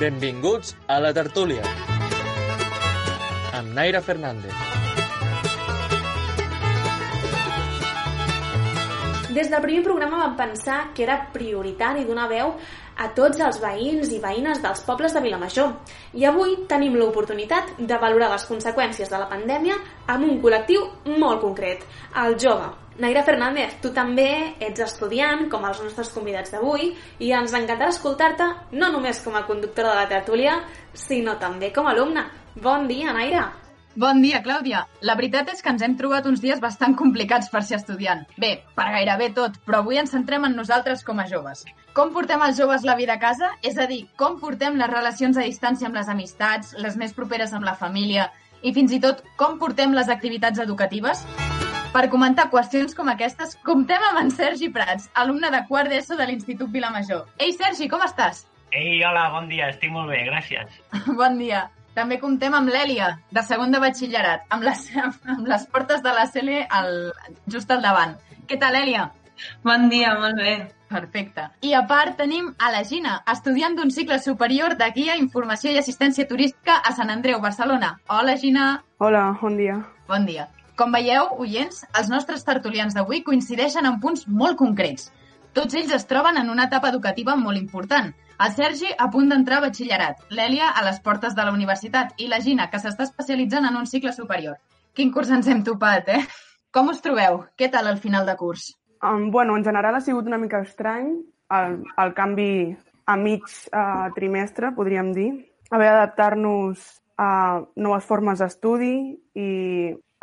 Benvinguts a la tertúlia amb Naira Fernández. Des del primer programa vam pensar que era prioritari donar veu a tots els veïns i veïnes dels pobles de Vilamajor. I avui tenim l'oportunitat de valorar les conseqüències de la pandèmia amb un col·lectiu molt concret, el jove. Naira Fernández, tu també ets estudiant, com els nostres convidats d'avui, i ens encantarà escoltar-te no només com a conductora de la tertúlia, sinó també com a alumna. Bon dia, Naira! Bon dia, Clàudia. La veritat és que ens hem trobat uns dies bastant complicats per ser estudiant. Bé, per gairebé tot, però avui ens centrem en nosaltres com a joves. Com portem els joves la vida a casa? És a dir, com portem les relacions a distància amb les amistats, les més properes amb la família, i fins i tot com portem les activitats educatives? Per comentar qüestions com aquestes, comptem amb en Sergi Prats, alumne de quart d'ESO de l'Institut Vilamajor. Ei, Sergi, com estàs? Ei, hola, bon dia, estic molt bé, gràcies. bon dia. També comptem amb l'Èlia, de segon de batxillerat, amb les, amb les portes de la CL al, just al davant. Què tal, Èlia? Bon dia, molt bé. Perfecte. I a part tenim a la Gina, estudiant d'un cicle superior de guia, informació i assistència turística a Sant Andreu, Barcelona. Hola, Gina. Hola, bon dia. Bon dia. Com veieu, oients, els nostres tertulians d'avui coincideixen en punts molt concrets. Tots ells es troben en una etapa educativa molt important. El Sergi a punt d'entrar a batxillerat, l'Èlia a les portes de la universitat i la Gina, que s'està especialitzant en un cicle superior. Quin curs ens hem topat, eh? Com us trobeu? Què tal al final de curs? Um, bueno, en general ha sigut una mica estrany el, el canvi a mig uh, trimestre, podríem dir. Haver d'adaptar-nos a noves formes d'estudi i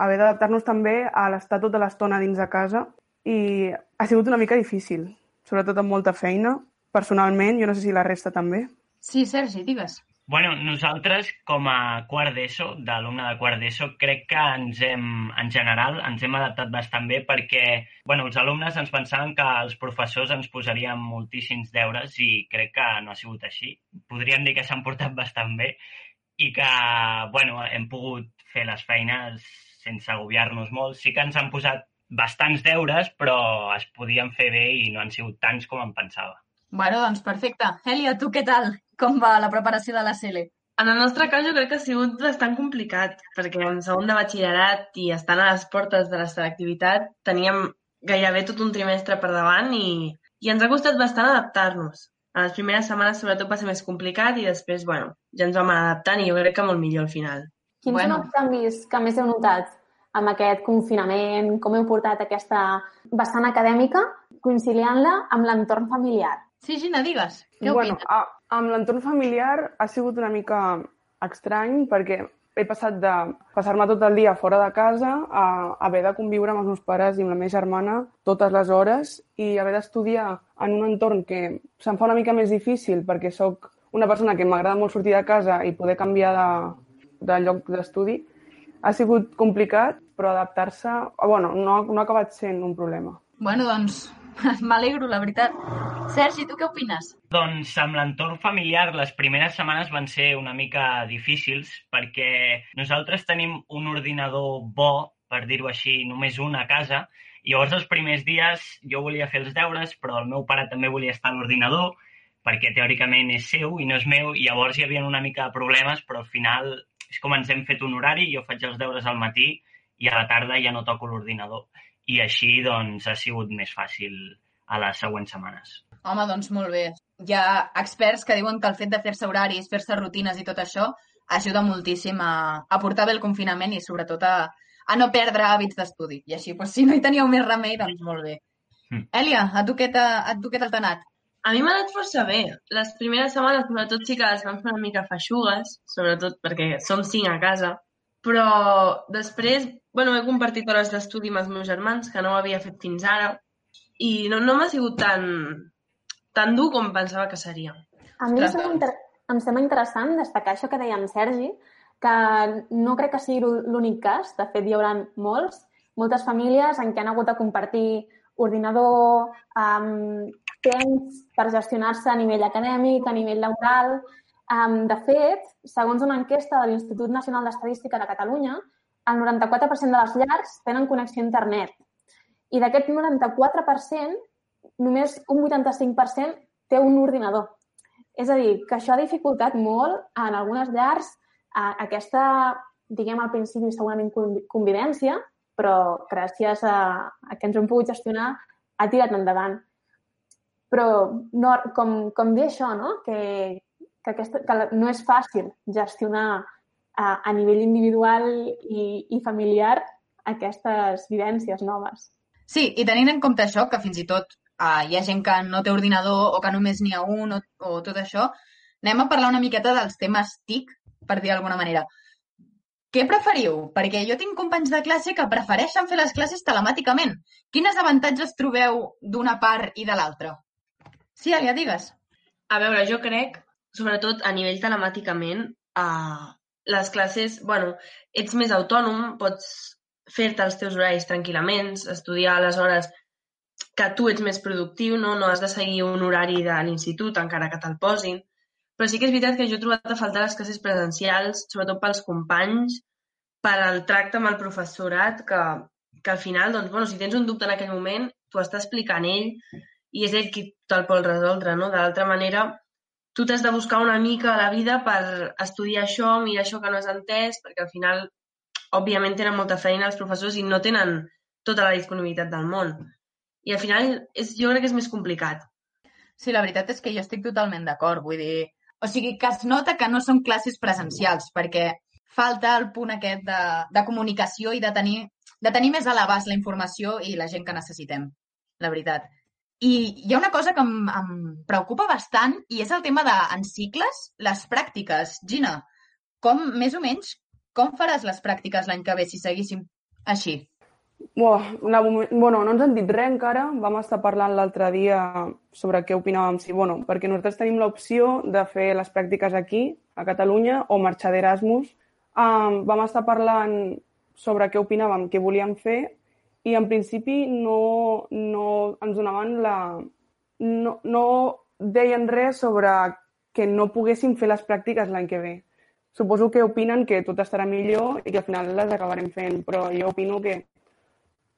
haver d'adaptar-nos també a l'estar tota l'estona dins de casa i ha sigut una mica difícil, sobretot amb molta feina. Personalment, jo no sé si la resta també. Sí, Sergi, digues. Bueno, nosaltres, com a quart d'ESO, d'alumne de quart d'ESO, crec que ens hem, en general, ens hem adaptat bastant bé perquè, bueno, els alumnes ens pensaven que els professors ens posarien moltíssims deures i crec que no ha sigut així. Podríem dir que s'han portat bastant bé i que, bueno, hem pogut fer les feines sense agobiar-nos molt. Sí que ens han posat bastants deures, però es podien fer bé i no han sigut tants com em pensava. Bueno, doncs perfecte. Èlia, tu què tal? Com va la preparació de la CL? En el nostre cas jo crec que ha sigut bastant complicat, perquè en segon de batxillerat i estant a les portes de la selectivitat teníem gairebé tot un trimestre per davant i, i ens ha costat bastant adaptar-nos. A les primeres setmanes sobretot va ser més complicat i després, bueno, ja ens vam adaptant i jo crec que molt millor al final. Quins bueno. són els canvis que més heu notat amb aquest confinament? Com heu portat aquesta vessant acadèmica conciliant-la amb l'entorn familiar? Sí, Gina, digues. Què bueno, opines? a, amb l'entorn familiar ha sigut una mica estrany perquè he passat de passar-me tot el dia fora de casa a haver de conviure amb els meus pares i amb la meva germana totes les hores i haver d'estudiar en un entorn que se'm fa una mica més difícil perquè sóc una persona que m'agrada molt sortir de casa i poder canviar de, de lloc d'estudi. Ha sigut complicat, però adaptar-se... Bueno, no, no ha acabat sent un problema. Bueno, doncs, m'alegro, la veritat. Sergi, tu què opines? Doncs amb l'entorn familiar les primeres setmanes van ser una mica difícils perquè nosaltres tenim un ordinador bo, per dir-ho així, només un a casa, i llavors els primers dies jo volia fer els deures, però el meu pare també volia estar a l'ordinador, perquè teòricament és seu i no és meu, i llavors hi havia una mica de problemes, però al final és com ens hem fet un horari, jo faig els deures al matí i a la tarda ja no toco l'ordinador. I així, doncs, ha sigut més fàcil a les següents setmanes. Home, doncs molt bé. Hi ha experts que diuen que el fet de fer-se horaris, fer-se rutines i tot això ajuda moltíssim a, a portar bé el confinament i sobretot a, a no perdre hàbits d'estudi. I així, doncs, si no hi teníeu més remei, doncs molt bé. Mm. Èlia, a tu què tal t'ha anat? A mi m'ha anat força bé. Les primeres setmanes, sobretot, sí que les vam fer una mica feixugues, sobretot perquè som cinc a casa Però després, bueno, he compartit hores d'estudi amb els meus germans, que no ho havia fet fins ara, i no, no m'ha sigut tan, tan dur com pensava que seria. A mi em Ostres, sembla, doncs. inter em sembla interessant destacar això que deia en Sergi, que no crec que sigui l'únic cas, de fet hi haurà molts, moltes famílies en què han hagut de compartir ordinador, um, temps per gestionar-se a nivell acadèmic, a nivell laboral. Um, de fet, segons una enquesta de l'Institut Nacional d'Estadística de Catalunya, el 94% de les llars tenen connexió a internet. I d'aquest 94%, només un 85% té un ordinador. És a dir, que això ha dificultat molt en algunes llars a aquesta, diguem al principi, segurament convi- convivència, però gràcies a, a que ens ho hem pogut gestionar ha tirat endavant. Però no, com, com dir això, no? que, que, aquesta, que no és fàcil gestionar a, a nivell individual i, i familiar aquestes vivències noves. Sí, i tenint en compte això, que fins i tot uh, hi ha gent que no té ordinador o que només n'hi ha un o, o tot això, anem a parlar una miqueta dels temes TIC, per dir d'alguna manera. Què preferiu? Perquè jo tinc companys de classe que prefereixen fer les classes telemàticament. Quines avantatges trobeu d'una part i de l'altra? Sí, Alia, digues. A veure, jo crec, sobretot a nivell telemàticament, uh, les classes, bueno, ets més autònom, pots fer-te els teus horaris tranquil·lament, estudiar a les hores que tu ets més productiu, no, no has de seguir un horari de l'institut encara que te'l posin. Però sí que és veritat que jo he trobat a faltar les classes presencials, sobretot pels companys, per al tracte amb el professorat, que, que al final, doncs, bueno, si tens un dubte en aquell moment, t'ho està explicant ell i és ell qui te'l pot resoldre, no? De l'altra manera, tu t'has de buscar una mica a la vida per estudiar això, mirar això que no has entès, perquè al final, òbviament, tenen molta feina els professors i no tenen tota la disponibilitat del món. I al final, és, jo crec que és més complicat. Sí, la veritat és que jo estic totalment d'acord. Vull dir, o sigui, que es nota que no són classes presencials, perquè falta el punt aquest de, de comunicació i de tenir, de tenir més a l'abast la informació i la gent que necessitem, la veritat. I hi ha una cosa que em, em preocupa bastant i és el tema de, en cicles, les pràctiques. Gina, com, més o menys, com faràs les pràctiques l'any que ve si seguíssim així? Buah, una, bueno, no ens han dit res encara. Vam estar parlant l'altre dia sobre què opinàvem. Sí, bueno, perquè nosaltres tenim l'opció de fer les pràctiques aquí, a Catalunya, o marxar d'Erasmus. Um, vam estar parlant sobre què opinàvem, què volíem fer, i en principi no, no ens donaven la... No, no deien res sobre que no poguéssim fer les pràctiques l'any que ve. Suposo que opinen que tot estarà millor i que al final les acabarem fent, però jo opino que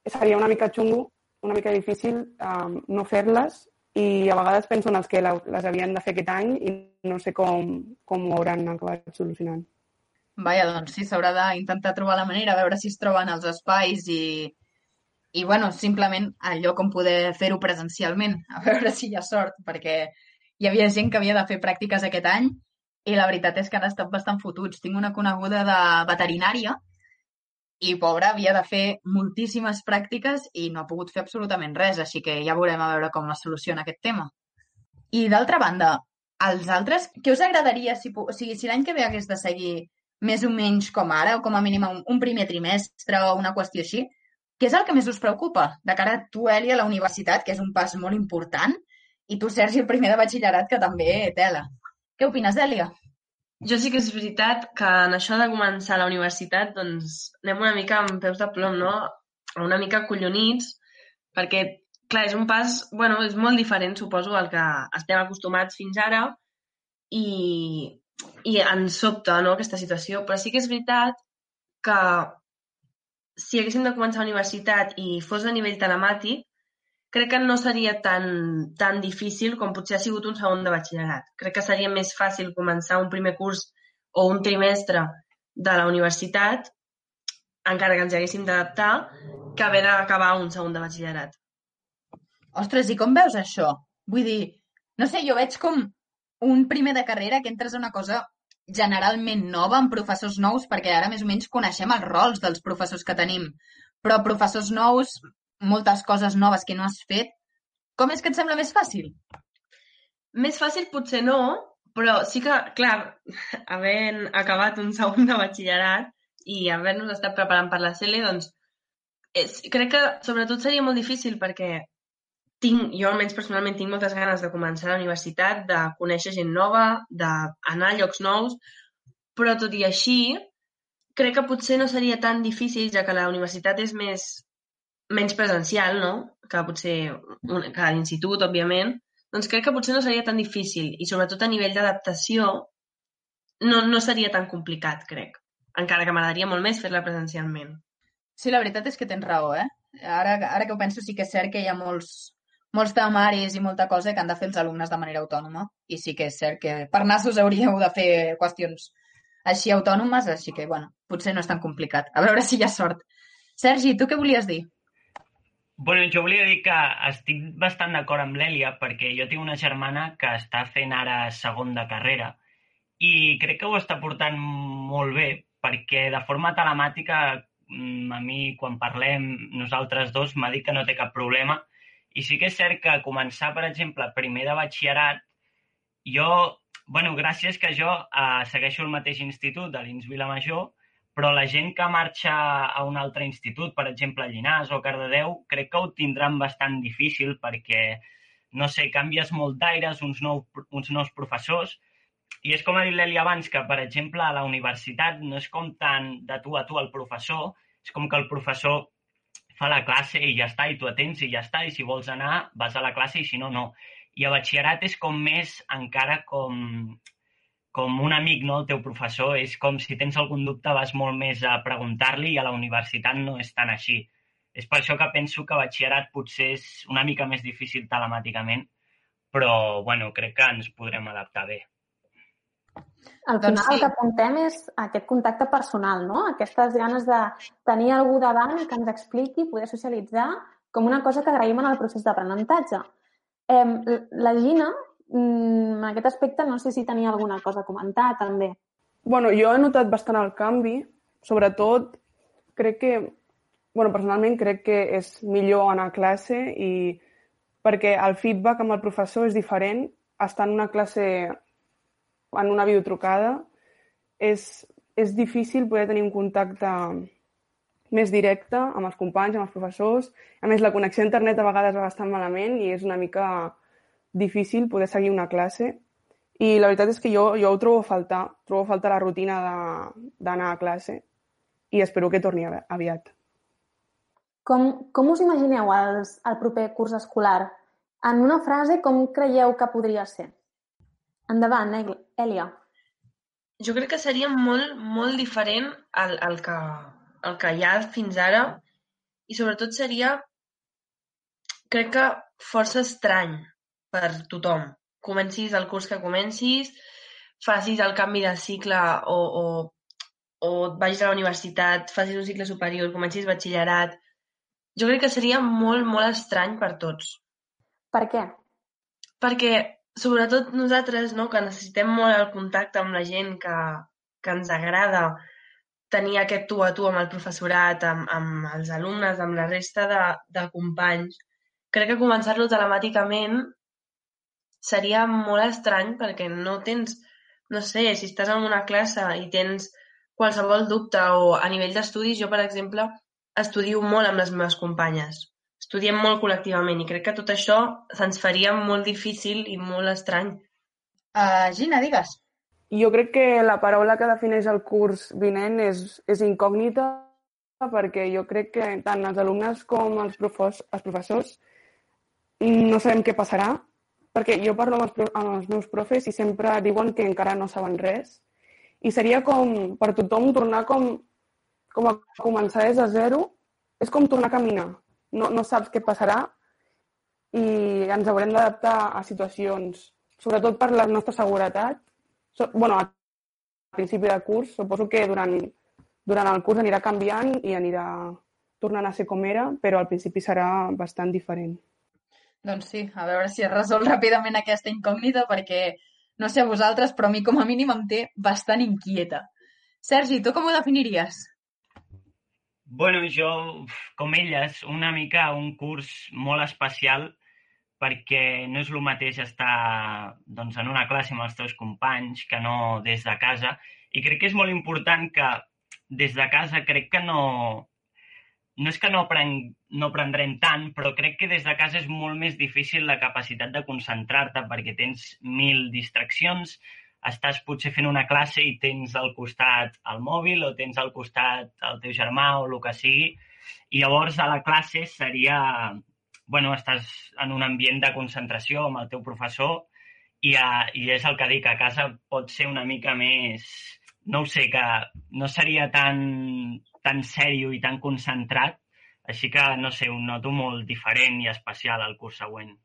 seria una mica xungo, una mica difícil um, no fer-les i a vegades penso en els que les havien de fer aquest any i no sé com, com ho hauran acabat solucionant. Vaja, doncs sí, s'haurà d'intentar trobar la manera, veure si es troben els espais i, i bueno, simplement el lloc on poder fer-ho presencialment, a veure si hi ha sort, perquè hi havia gent que havia de fer pràctiques aquest any i la veritat és que han estat bastant fotuts. Tinc una coneguda de veterinària i, pobra, havia de fer moltíssimes pràctiques i no ha pogut fer absolutament res, així que ja veurem a veure com es soluciona aquest tema. I d'altra banda, els altres, què us agradaria si, o sigui, si l'any que ve hagués de seguir més o menys com ara, o com a mínim un primer trimestre o una qüestió així, què és el que més us preocupa? De cara a tu, Eli, a la universitat, que és un pas molt important, i tu, Sergi, el primer de batxillerat, que també tela. Què opines, Èlia? Jo sí que és veritat que en això de començar la universitat doncs anem una mica amb peus de plom, no? Una mica collonits, perquè, clar, és un pas, bueno, és molt diferent, suposo, al que estem acostumats fins ara i, i ens sobta, no?, aquesta situació. Però sí que és veritat que si haguéssim de començar la universitat i fos a nivell telemàtic, crec que no seria tan, tan difícil com potser ha sigut un segon de batxillerat. Crec que seria més fàcil començar un primer curs o un trimestre de la universitat, encara que ens haguéssim d'adaptar, que haver d'acabar un segon de batxillerat. Ostres, i com veus això? Vull dir, no sé, jo veig com un primer de carrera que entres a una cosa generalment nova, amb professors nous, perquè ara més o menys coneixem els rols dels professors que tenim, però professors nous, moltes coses noves que no has fet, com és que et sembla més fàcil? Més fàcil potser no, però sí que, clar, havent acabat un segon de batxillerat, i haver-nos estat preparant per la CL, doncs és, crec que sobretot seria molt difícil perquè tinc, jo almenys personalment tinc moltes ganes de començar la universitat, de conèixer gent nova, d'anar a llocs nous, però tot i així crec que potser no seria tan difícil, ja que la universitat és més menys presencial, no? Que potser un, que l'institut, òbviament, doncs crec que potser no seria tan difícil i sobretot a nivell d'adaptació no, no seria tan complicat, crec. Encara que m'agradaria molt més fer-la presencialment. Sí, la veritat és que tens raó, eh? Ara, ara que ho penso sí que és cert que hi ha molts, molts temaris i molta cosa que han de fer els alumnes de manera autònoma i sí que és cert que per nassos hauríeu de fer qüestions així autònomes, així que, bueno, potser no és tan complicat. A veure si hi ha sort. Sergi, tu què volies dir? Bueno, jo volia dir que estic bastant d'acord amb l'Èlia perquè jo tinc una germana que està fent ara segon de carrera i crec que ho està portant molt bé perquè de forma telemàtica Mm, a mi, quan parlem nosaltres dos, m'ha dit que no té cap problema. I sí que és cert que començar, per exemple, primer de batxillerat, jo, bueno, gràcies que jo eh, segueixo el mateix institut de l'Ins Vilamajor, però la gent que marxa a un altre institut, per exemple, a Llinars o Cardedeu, crec que ho tindran bastant difícil perquè, no sé, canvies molt d'aires, uns, nou, uns nous professors, i és com ha dit l'Eli abans, que, per exemple, a la universitat no és com tant de tu a tu al professor, és com que el professor fa la classe i ja està, i tu atens i ja està, i si vols anar vas a la classe i si no, no. I a batxillerat és com més encara com, com un amic, no?, el teu professor. És com si tens algun dubte vas molt més a preguntar-li i a la universitat no és tan així. És per això que penso que batxillerat potser és una mica més difícil telemàticament, però, bueno, crec que ens podrem adaptar bé. Al final doncs sí. el que apuntem és aquest contacte personal, no? Aquestes ganes de tenir algú davant que ens expliqui, poder socialitzar, com una cosa que agraïm en el procés d'aprenentatge. Eh, la Gina, mm, en aquest aspecte, no sé si tenia alguna cosa a comentar, també. Bueno, jo he notat bastant el canvi. Sobretot, crec que... Bueno, personalment crec que és millor anar a classe i perquè el feedback amb el professor és diferent estar en una classe en una videotrucada és, és difícil poder tenir un contacte més directe amb els companys, amb els professors. A més, la connexió a internet a vegades va bastant malament i és una mica difícil poder seguir una classe. I la veritat és que jo, jo ho trobo a faltar. Trobo a faltar la rutina d'anar a classe i espero que torni aviat. Com, com us imagineu els, el proper curs escolar? En una frase, com creieu que podria ser? Endavant, Èlia. Jo crec que seria molt, molt diferent al, al, que, al que hi ha fins ara i sobretot seria, crec que força estrany per tothom. Comencis el curs que comencis, facis el canvi de cicle o, o, o vagis a la universitat, facis un cicle superior, comencis batxillerat... Jo crec que seria molt, molt estrany per tots. Per què? Perquè sobretot nosaltres, no?, que necessitem molt el contacte amb la gent que, que ens agrada tenir aquest tu a tu amb el professorat, amb, amb els alumnes, amb la resta de, de companys. Crec que començar-lo telemàticament seria molt estrany perquè no tens, no sé, si estàs en una classe i tens qualsevol dubte o a nivell d'estudis, jo, per exemple, estudio molt amb les meves companyes estudiem molt col·lectivament i crec que tot això se'ns faria molt difícil i molt estrany. Uh, Gina, digues. Jo crec que la paraula que defineix el curs vinent és, és incògnita perquè jo crec que tant els alumnes com els, profos, els professors no sabem què passarà, perquè jo parlo amb els, amb els meus profes i sempre diuen que encara no saben res. I seria com per tothom tornar com, com a començar des de zero, és com tornar a caminar no, no saps què passarà i ens haurem d'adaptar a situacions, sobretot per la nostra seguretat. So, bueno, a principi de curs, suposo que durant, durant el curs anirà canviant i anirà tornant a ser com era, però al principi serà bastant diferent. Doncs sí, a veure si es resol ràpidament aquesta incògnita, perquè no sé a vosaltres, però a mi com a mínim em té bastant inquieta. Sergi, tu com ho definiries? Bueno, jo, com elles, una mica un curs molt especial perquè no és el mateix estar doncs, en una classe amb els teus companys que no des de casa. I crec que és molt important que des de casa crec que no... No és que no, aprenc, no aprendrem tant, però crec que des de casa és molt més difícil la capacitat de concentrar-te perquè tens mil distraccions, estàs potser fent una classe i tens al costat el mòbil o tens al costat el teu germà o el que sigui, i llavors a la classe seria... bueno, estàs en un ambient de concentració amb el teu professor i, a, i és el que dic, a casa pot ser una mica més... No ho sé, que no seria tan, tan sèrio i tan concentrat, així que, no sé, ho noto molt diferent i especial al curs següent.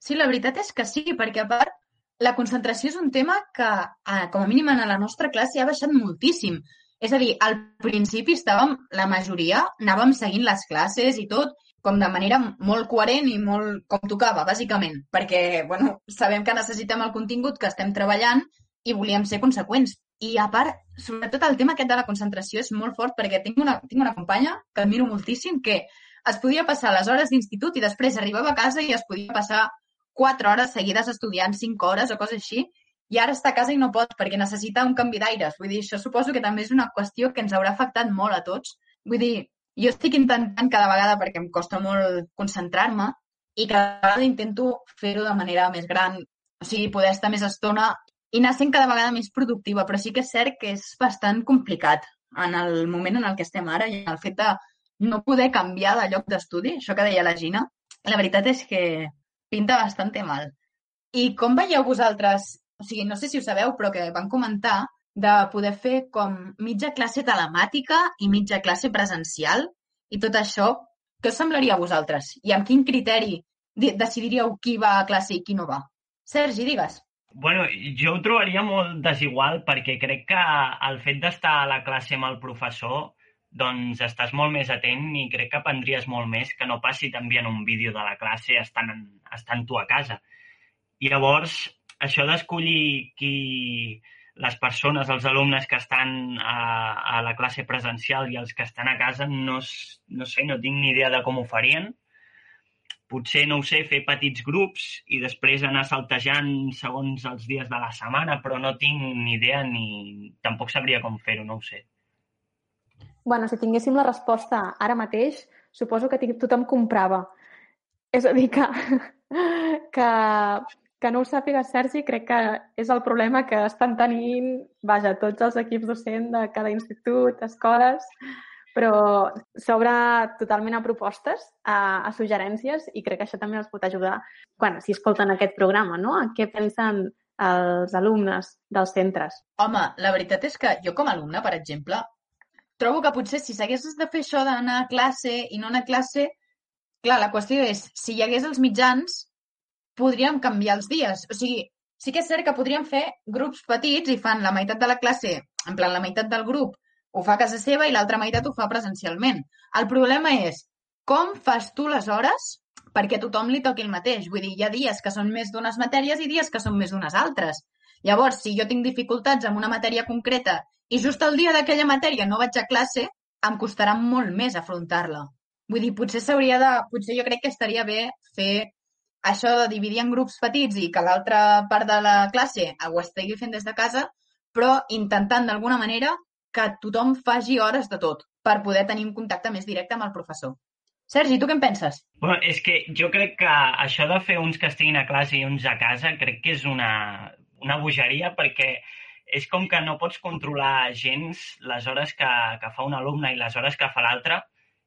Sí, la veritat és que sí, perquè a part la concentració és un tema que, eh, com a mínim en la nostra classe, ha baixat moltíssim. És a dir, al principi estàvem, la majoria, anàvem seguint les classes i tot, com de manera molt coherent i molt com tocava, bàsicament, perquè bueno, sabem que necessitem el contingut que estem treballant i volíem ser conseqüents. I a part, sobretot el tema aquest de la concentració és molt fort perquè tinc una, tinc una companya que admiro moltíssim que es podia passar les hores d'institut i després arribava a casa i es podia passar quatre hores seguides estudiant, cinc hores o coses així, i ara està a casa i no pot perquè necessita un canvi d'aires. Vull dir, això suposo que també és una qüestió que ens haurà afectat molt a tots. Vull dir, jo estic intentant cada vegada, perquè em costa molt concentrar-me, i cada vegada intento fer-ho de manera més gran, o sigui, poder estar més estona i anar sent cada vegada més productiva, però sí que és cert que és bastant complicat en el moment en el que estem ara i el fet de no poder canviar de lloc d'estudi, això que deia la Gina, la veritat és que pinta bastant mal. I com veieu vosaltres, o sigui, no sé si ho sabeu, però que van comentar de poder fer com mitja classe telemàtica i mitja classe presencial i tot això, què us semblaria a vosaltres? I amb quin criteri decidiríeu qui va a classe i qui no va? Sergi, digues. Bueno, jo ho trobaria molt desigual perquè crec que el fet d'estar a la classe amb el professor doncs estàs molt més atent i crec que aprendries molt més que no passi t'envien un vídeo de la classe estant, estant tu a casa. I llavors, això d'escollir qui, les persones, els alumnes que estan a, a la classe presencial i els que estan a casa, no, no sé, no tinc ni idea de com ho farien. Potser, no ho sé, fer petits grups i després anar saltejant segons els dies de la setmana, però no tinc ni idea ni tampoc sabria com fer-ho, no ho sé. Bueno, si tinguéssim la resposta ara mateix, suposo que tothom comprava. És a dir, que, que que no ho sàpiga Sergi crec que és el problema que estan tenint, vaja, tots els equips docents de cada institut, escoles, però s'obre totalment a propostes, a, a suggerències, i crec que això també els pot ajudar quan, si escolten aquest programa, no? A què pensen els alumnes dels centres. Home, la veritat és que jo com a alumne, per exemple, trobo que potser si s'haguessis de fer això d'anar a classe i no anar a classe, clar, la qüestió és, si hi hagués els mitjans, podríem canviar els dies. O sigui, sí que és cert que podríem fer grups petits i fan la meitat de la classe, en plan la meitat del grup ho fa a casa seva i l'altra meitat ho fa presencialment. El problema és com fas tu les hores perquè a tothom li toqui el mateix. Vull dir, hi ha dies que són més d'unes matèries i dies que són més d'unes altres. Llavors, si jo tinc dificultats amb una matèria concreta i just el dia d'aquella matèria no vaig a classe, em costarà molt més afrontar-la. Vull dir, potser s'hauria de... Potser jo crec que estaria bé fer això de dividir en grups petits i que l'altra part de la classe ho estigui fent des de casa, però intentant d'alguna manera que tothom faci hores de tot per poder tenir un contacte més directe amb el professor. Sergi, tu què en penses? Bueno, és que jo crec que això de fer uns que estiguin a classe i uns a casa crec que és una, una bogeria perquè és com que no pots controlar gens les hores que, que fa un alumne i les hores que fa l'altre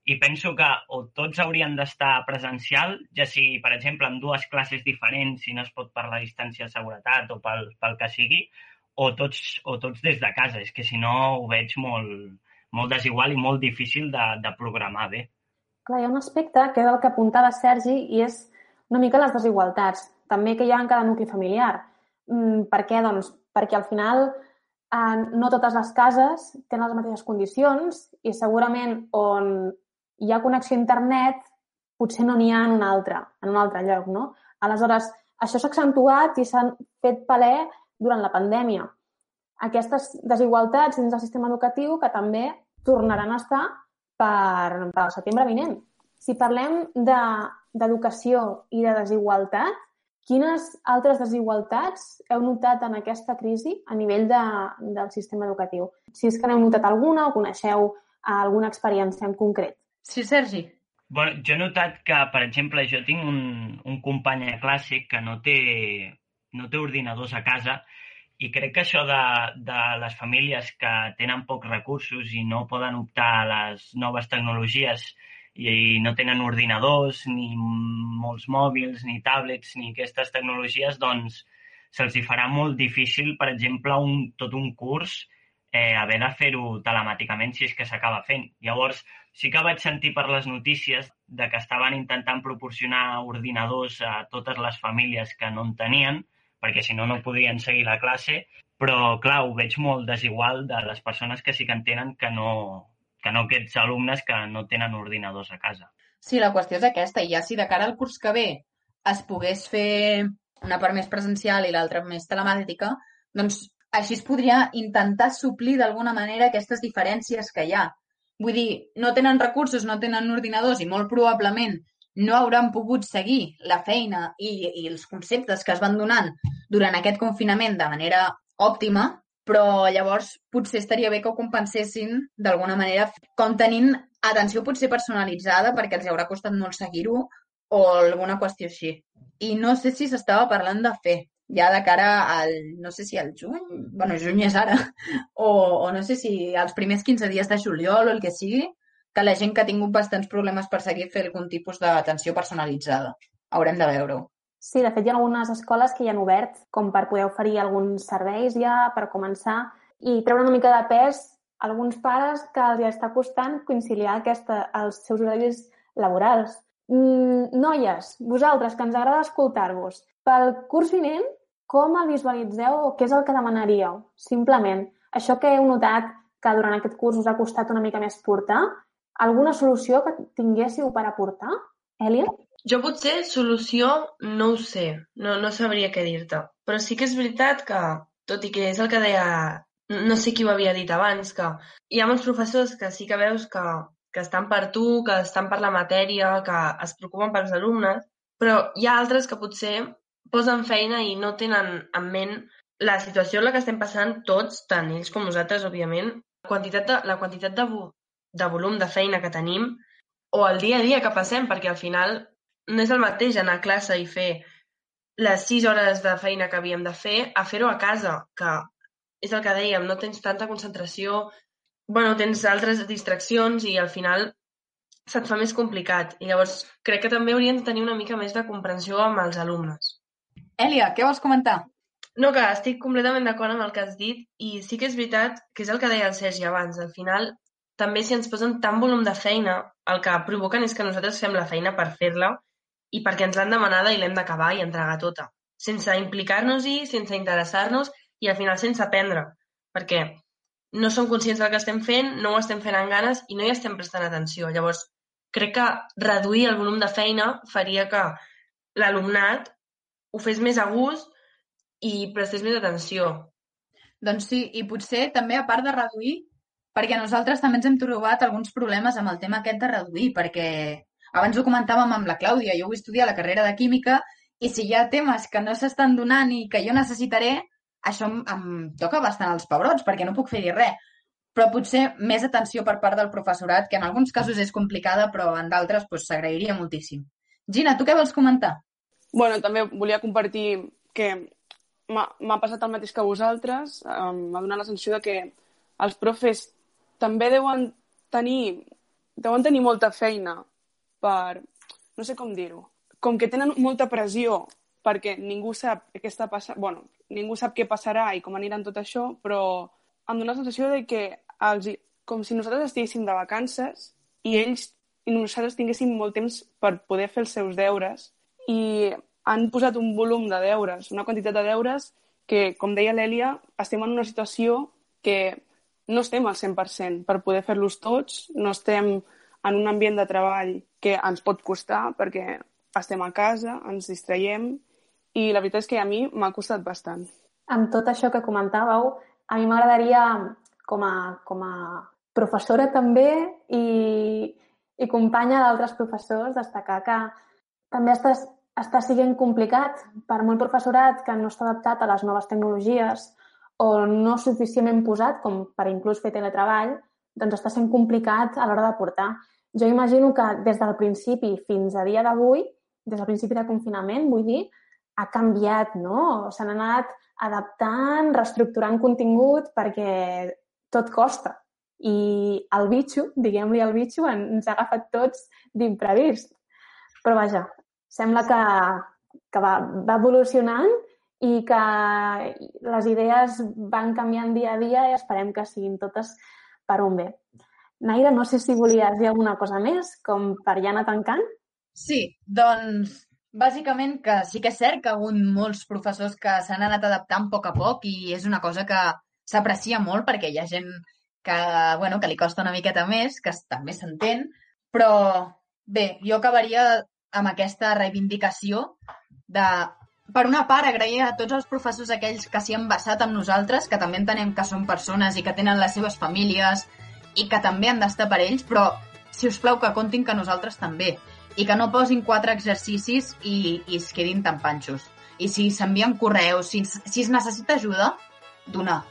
i penso que o tots haurien d'estar presencial, ja sigui, per exemple, amb dues classes diferents, si no es pot per la distància de seguretat o pel, pel que sigui, o tots, o tots des de casa. És que si no ho veig molt, molt desigual i molt difícil de, de programar bé. Clar, hi ha un aspecte que és el que apuntava Sergi i és una mica les desigualtats, també que hi ha en cada nucli familiar. Mm, per què? Doncs perquè al final eh, no totes les cases tenen les mateixes condicions i segurament on hi ha connexió a internet, potser no n'hi ha en un altre, en un altre lloc, no? Aleshores, això s'ha accentuat i s'han fet palè durant la pandèmia. Aquestes desigualtats dins del sistema educatiu que també tornaran a estar per, per al setembre vinent. Si parlem d'educació de, i de desigualtat, Quines altres desigualtats heu notat en aquesta crisi a nivell de, del sistema educatiu? Si és que n'heu notat alguna o coneixeu alguna experiència en concret. Sí, Sergi. Bueno, jo he notat que, per exemple, jo tinc un, un company a classe que no té, no té ordinadors a casa i crec que això de, de les famílies que tenen pocs recursos i no poden optar a les noves tecnologies i no tenen ordinadors, ni molts mòbils, ni tablets, ni aquestes tecnologies, doncs se'ls hi farà molt difícil, per exemple, un, tot un curs eh, haver de fer-ho telemàticament si és que s'acaba fent. Llavors, sí que vaig sentir per les notícies de que estaven intentant proporcionar ordinadors a totes les famílies que no en tenien, perquè si no, no podien seguir la classe, però, clar, ho veig molt desigual de les persones que sí que en tenen que no, que no aquests alumnes que no tenen ordinadors a casa. Sí, la qüestió és aquesta, i ja si de cara al curs que ve es pogués fer una part més presencial i l'altra més telemàtica, doncs així es podria intentar suplir d'alguna manera aquestes diferències que hi ha. Vull dir, no tenen recursos, no tenen ordinadors i molt probablement no hauran pogut seguir la feina i, i els conceptes que es van donant durant aquest confinament de manera òptima, però llavors potser estaria bé que ho compensessin d'alguna manera com tenint atenció potser personalitzada perquè els haurà costat molt seguir-ho o alguna qüestió així. I no sé si s'estava parlant de fer ja de cara al, no sé si al juny, bueno, juny és ara, o, o no sé si als primers 15 dies de juliol o el que sigui, que la gent que ha tingut bastants problemes per seguir fer algun tipus d'atenció personalitzada. Haurem de veure-ho. Sí, de fet hi ha algunes escoles que ja han obert com per poder oferir alguns serveis ja per començar i treure una mica de pes a alguns pares que els està costant conciliar aquesta, els seus horaris laborals. Mm, noies, vosaltres, que ens agrada escoltar-vos, pel curs vinent, com el visualitzeu o què és el que demanaríeu? Simplement, això que heu notat que durant aquest curs us ha costat una mica més portar, alguna solució que tinguéssiu per aportar? Èlia? Jo potser solució no ho sé, no, no sabria què dir-te. Però sí que és veritat que, tot i que és el que deia, no sé qui ho havia dit abans, que hi ha molts professors que sí que veus que, que estan per tu, que estan per la matèria, que es preocupen pels alumnes, però hi ha altres que potser posen feina i no tenen en ment la situació en la que estem passant tots, tant ells com nosaltres, òbviament, la quantitat de, la quantitat de, de volum de feina que tenim o el dia a dia que passem, perquè al final no és el mateix anar a classe i fer les sis hores de feina que havíem de fer a fer-ho a casa, que és el que dèiem, no tens tanta concentració, bueno, tens altres distraccions i al final se't fa més complicat. I llavors crec que també haurien de tenir una mica més de comprensió amb els alumnes. Èlia, què vols comentar? No, que estic completament d'acord amb el que has dit i sí que és veritat que és el que deia el Sergi abans. Al final, també si ens posen tant volum de feina, el que provoquen és que nosaltres fem la feina per fer-la i perquè ens l'han demanada i l'hem d'acabar i entregar tota, sense implicar-nos-hi, sense interessar-nos i al final sense aprendre, perquè no som conscients del que estem fent, no ho estem fent amb ganes i no hi estem prestant atenció. Llavors, crec que reduir el volum de feina faria que l'alumnat ho fes més a gust i prestés més atenció. Doncs sí, i potser també a part de reduir, perquè nosaltres també ens hem trobat alguns problemes amb el tema aquest de reduir, perquè abans ho comentàvem amb la Clàudia, jo vull estudiar la carrera de Química i si hi ha temes que no s'estan donant i que jo necessitaré, això em, em toca bastant els pebrots perquè no puc fer-hi res. Però potser més atenció per part del professorat, que en alguns casos és complicada, però en d'altres doncs, s'agrairia doncs, moltíssim. Gina, tu què vols comentar? Bueno, també volia compartir que m'ha passat el mateix que vosaltres. M'ha donat la sensació de que els profes també deuen tenir, deuen tenir molta feina per... no sé com dir-ho. Com que tenen molta pressió perquè ningú sap què està passant... bueno, ningú sap què passarà i com aniran tot això, però em dóna la sensació de que els, com si nosaltres estiguéssim de vacances i ells i nosaltres tinguéssim molt temps per poder fer els seus deures i han posat un volum de deures, una quantitat de deures que, com deia l'Èlia, estem en una situació que no estem al 100% per poder fer-los tots, no estem en un ambient de treball que ens pot costar perquè estem a casa, ens distraiem i la veritat és que a mi m'ha costat bastant. Amb tot això que comentàveu, a mi m'agradaria, com, a, com a professora també i, i companya d'altres professors, destacar que també estàs està sent complicat per molt professorat que no està adaptat a les noves tecnologies o no suficientment posat com per inclús fer teletreball, doncs està sent complicat a l'hora de portar. Jo imagino que des del principi fins a dia d'avui, des del principi de confinament, vull dir, ha canviat, no? Se n'han anat adaptant, reestructurant contingut perquè tot costa. I el bitxo, diguem-li el bitxo, ens ha agafat tots d'imprevist. Però vaja, sembla que, que va, va evolucionant i que les idees van canviant dia a dia i esperem que siguin totes per un bé. Naira, no sé si volies dir alguna cosa més, com per ja anar tancant. Sí, doncs bàsicament que sí que és cert que hi ha hagut molts professors que s'han anat adaptant a poc a poc i és una cosa que s'aprecia molt perquè hi ha gent que, bueno, que li costa una miqueta més, que també s'entén, però bé, jo acabaria amb aquesta reivindicació de, per una part, agrair a tots els professors aquells que s'hi han basat amb nosaltres, que també entenem que són persones i que tenen les seves famílies i que també han d'estar per ells, però si us plau que comptin que nosaltres també i que no posin quatre exercicis i, i es quedin tan panxos. I si s'envien correus, si, si es necessita ajuda, donar.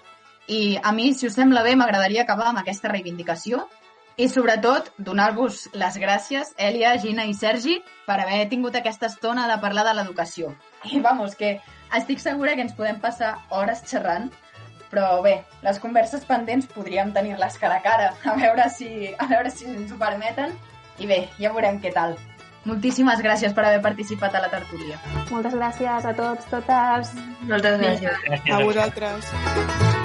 I a mi, si us sembla bé, m'agradaria acabar amb aquesta reivindicació i sobretot donar-vos les gràcies, Èlia, Gina i Sergi, per haver tingut aquesta estona de parlar de l'educació. I vamos, que estic segura que ens podem passar hores xerrant, però bé, les converses pendents podríem tenir-les cara a cara, a veure si, a veure si ens ho permeten. I bé, ja veurem què tal. Moltíssimes gràcies per haver participat a la tertúlia. Moltes gràcies a tots, totes. Moltes gràcies. Gràcies A vosaltres.